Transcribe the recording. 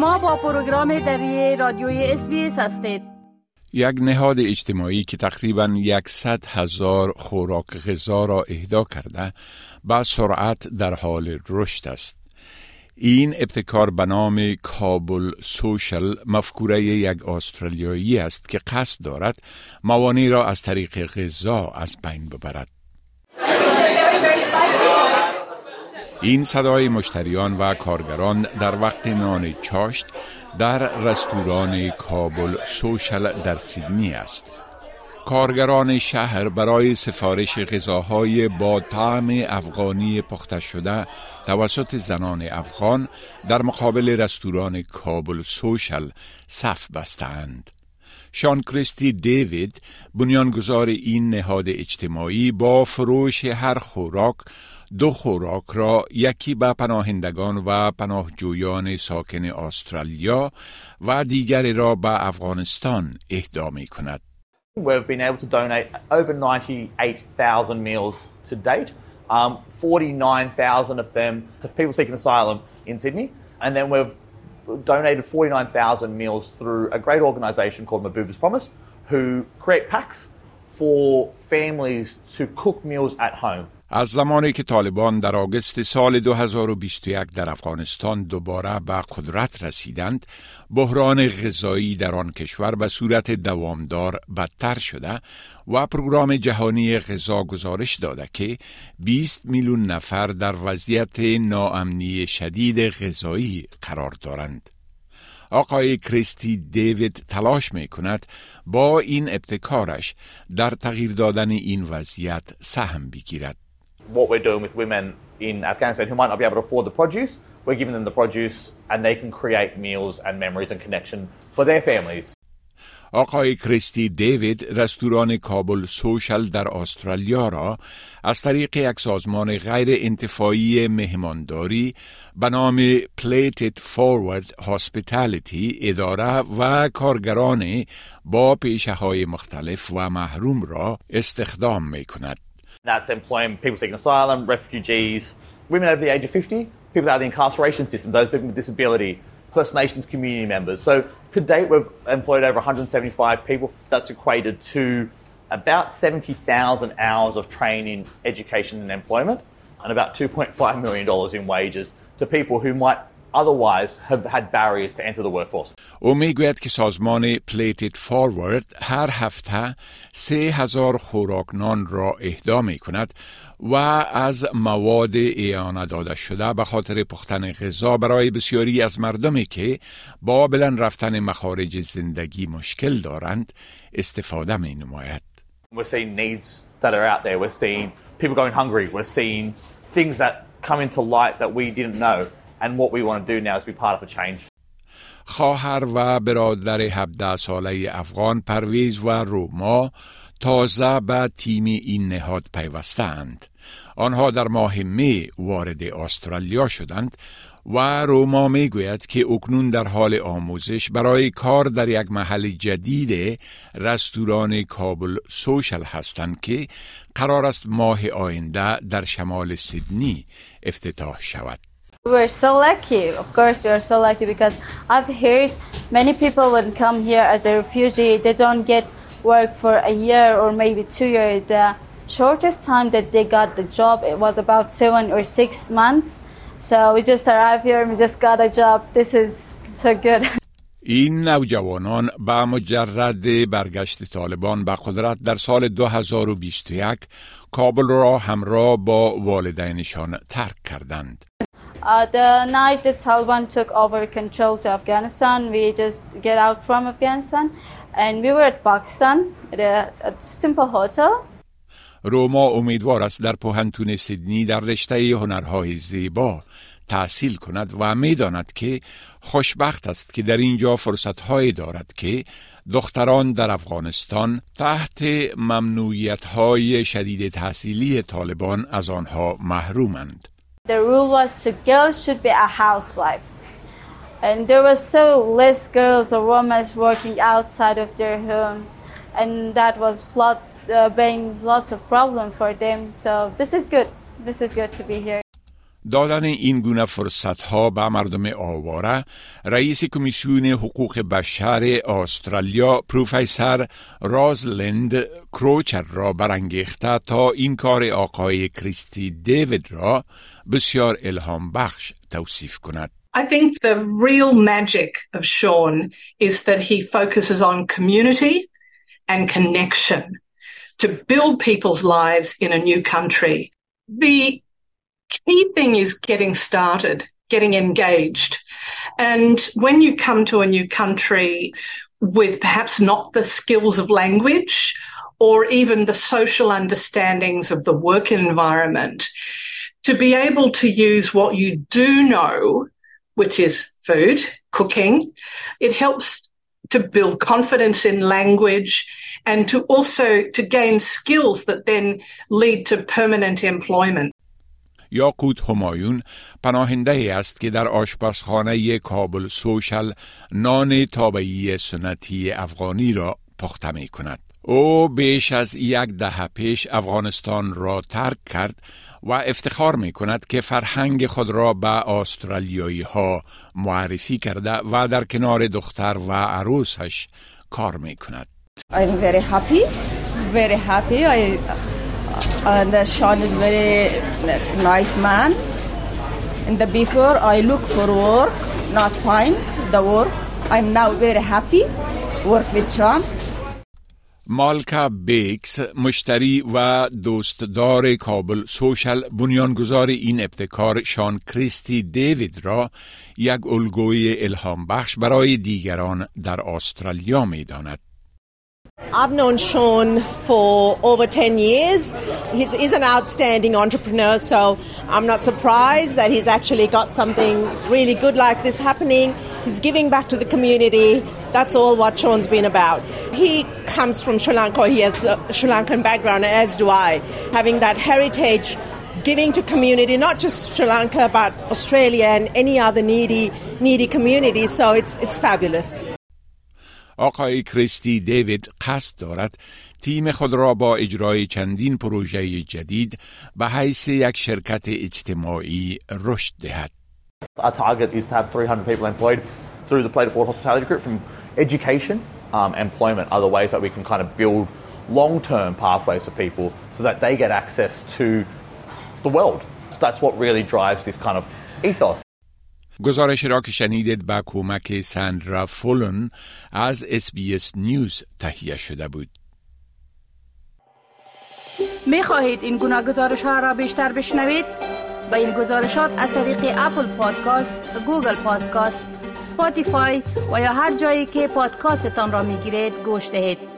شما با پروگرام دری رادیوی SBS هستید. یک نهاد اجتماعی که تقریبا یکصد هزار خوراک غذا را اهدا کرده با سرعت در حال رشد است. این ابتکار به نام کابل سوشل مفکوره یک استرالیایی است که قصد دارد موانع را از طریق غذا از بین ببرد. این صدای مشتریان و کارگران در وقت نان چاشت در رستوران کابل سوشل در سیدنی است. کارگران شهر برای سفارش غذاهای با طعم افغانی پخته شده توسط زنان افغان در مقابل رستوران کابل سوشل صف بستند. شان کریستی دیوید بنیانگذار این نهاد اجتماعی با فروش هر خوراک دو خوراک را یکی به پناهندگان و پناهجویان ساکن استرالیا و دیگری را به افغانستان اهدا می کند. We've been able to donate over 98,000 meals to date. Um, 49,000 of them to people seeking asylum in Sydney. And then we've donated 49,000 meals through a great organisation called Mabuba's Promise, who create packs for families to cook meals at home. از زمانی که طالبان در آگست سال 2021 در افغانستان دوباره به قدرت رسیدند بحران غذایی در آن کشور به صورت دوامدار بدتر شده و پروگرام جهانی غذا گزارش داده که 20 میلیون نفر در وضعیت ناامنی شدید غذایی قرار دارند. آقای کریستی دیوید تلاش می کند با این ابتکارش در تغییر دادن این وضعیت سهم بگیرد. What we're doing with women in Afghanistan who might not be able to afford the produce, we're giving them the produce and they can create meals and memories and connection for their families. آقای کریستی دیوید رستوران کابل سوشل در استرالیا را از طریق یک سازمان غیر انتفاعی مهمانداری به نام Plated Forward Hospitality اداره و کارگران با پیشه های مختلف و محروم را استخدام می کند. That's employing people seeking asylum, refugees, women over the age of 50, people out of the incarceration system, those living with disability, First Nations community members. So to date, we've employed over 175 people. That's equated to about 70,000 hours of training, education, and employment, and about $2.5 million in wages to people who might otherwise have had barriers to enter the workforce. او میگوید که سازمان پلیتد فارورد هر هفته سه هزار خوراک نان را اهدا می کند و از مواد ایانه داده شده به خاطر پختن غذا برای بسیاری از مردمی که با بلند رفتن مخارج زندگی مشکل دارند استفاده می نماید. We're seeing needs that are out there. We're seeing people going hungry. We're seeing things that come into light that we didn't know. And what we want to do now is be part of a change. خواهر و برادر 17 ساله افغان پرویز و روما تازه به تیم این نهاد پیوستند. آنها در ماه می وارد استرالیا شدند و روما می گوید که اکنون در حال آموزش برای کار در یک محل جدید رستوران کابل سوشل هستند که قرار است ماه آینده در شمال سیدنی افتتاح شود. We're so lucky. Of course, we're so lucky because I've heard many people when come here as a refugee, they don't get work for a year or maybe two years. The shortest time that they got the job, it was about seven or six months. So we just arrived here and we just got a job. This is so good. این نوجوانان با مجرد برگشت طالبان به قدرت در سال 2021 کابل را همراه با والدینشان ترک کردند. Uh, the night the Taliban took over control to Afghanistan, we just get out from Afghanistan and we were at Pakistan at a, a simple hotel. روما امیدوار است در پوهنتون سیدنی در رشته هنرهای زیبا تحصیل کند و می‌داند که خوشبخت است که در اینجا فرصتهایی دارد که دختران در افغانستان تحت ممنوعیت های شدید تحصیلی طالبان از آنها محرومند. The rule was to girls should be a housewife. And there were so less girls or women working outside of their home. And that was lot, uh, being lots of problem for them. So this is good. This is good to be here. دادن این گونه فرصت ها به مردم آواره رئیس کمیسیون حقوق بشر استرالیا پروفسور رازلند کروچر را برانگیخته تا این کار آقای کریستی دیوید را بسیار الهام بخش توصیف کند I think the real magic of Sean is that he focuses on community and connection to build people's lives in a new country. The key thing is getting started, getting engaged. And when you come to a new country with perhaps not the skills of language or even the social understandings of the work environment, to be able to use what you do know, which is food, cooking, it helps to build confidence in language and to also to gain skills that then lead to permanent employment. یاقوت همایون پناهنده ای است که در آشپزخانه کابل سوشل نان تابعی سنتی افغانی را پخته می کند. او بیش از یک دهه پیش افغانستان را ترک کرد و افتخار می کند که فرهنگ خود را به استرالیایی ها معرفی کرده و در کنار دختر و عروسش کار می کند. I'm very happy, very happy. I and uh, Sean is very nice man. In the before, I look for work, not find the work. I'm now very happy. Work with Sean. مالکا بیکس مشتری و دوستدار کابل سوشل بنیانگذار این ابتکار شان کریستی دیوید را یک الگوی الهام بخش برای دیگران در استرالیا می داند. I've known Sean for over 10 years. He's, he's, an outstanding entrepreneur, so I'm not surprised that he's actually got something really good like this happening. He's giving back to the community. That's all what Sean's been about. He comes from Sri Lanka, he has a Sri Lankan background, as do I. Having that heritage, giving to community, not just Sri Lanka, but Australia and any other needy, needy community. So it's, it's fabulous. آقای کریستی دیوید قصد دارد تیم خود را با اجرای چندین پروژه جدید به حیث یک شرکت اجتماعی رشد دهد. Our target is to have 300 people employed through the Plate of Forward Hospitality Group from education, um, employment, other ways that we can kind of build long-term pathways for people so that they get access to the world. So that's what really drives this kind of ethos. گزارش را که شنیدید با کمک ساندرا فولن از SBS نیوز تهیه شده بود. می خواهید این گونه گزارش ها را بیشتر بشنوید؟ با این گزارشات از طریق اپل پادکاست، گوگل پادکاست، سپاتیفای و یا هر جایی که پادکاستتان را می گیرید گوش دهید.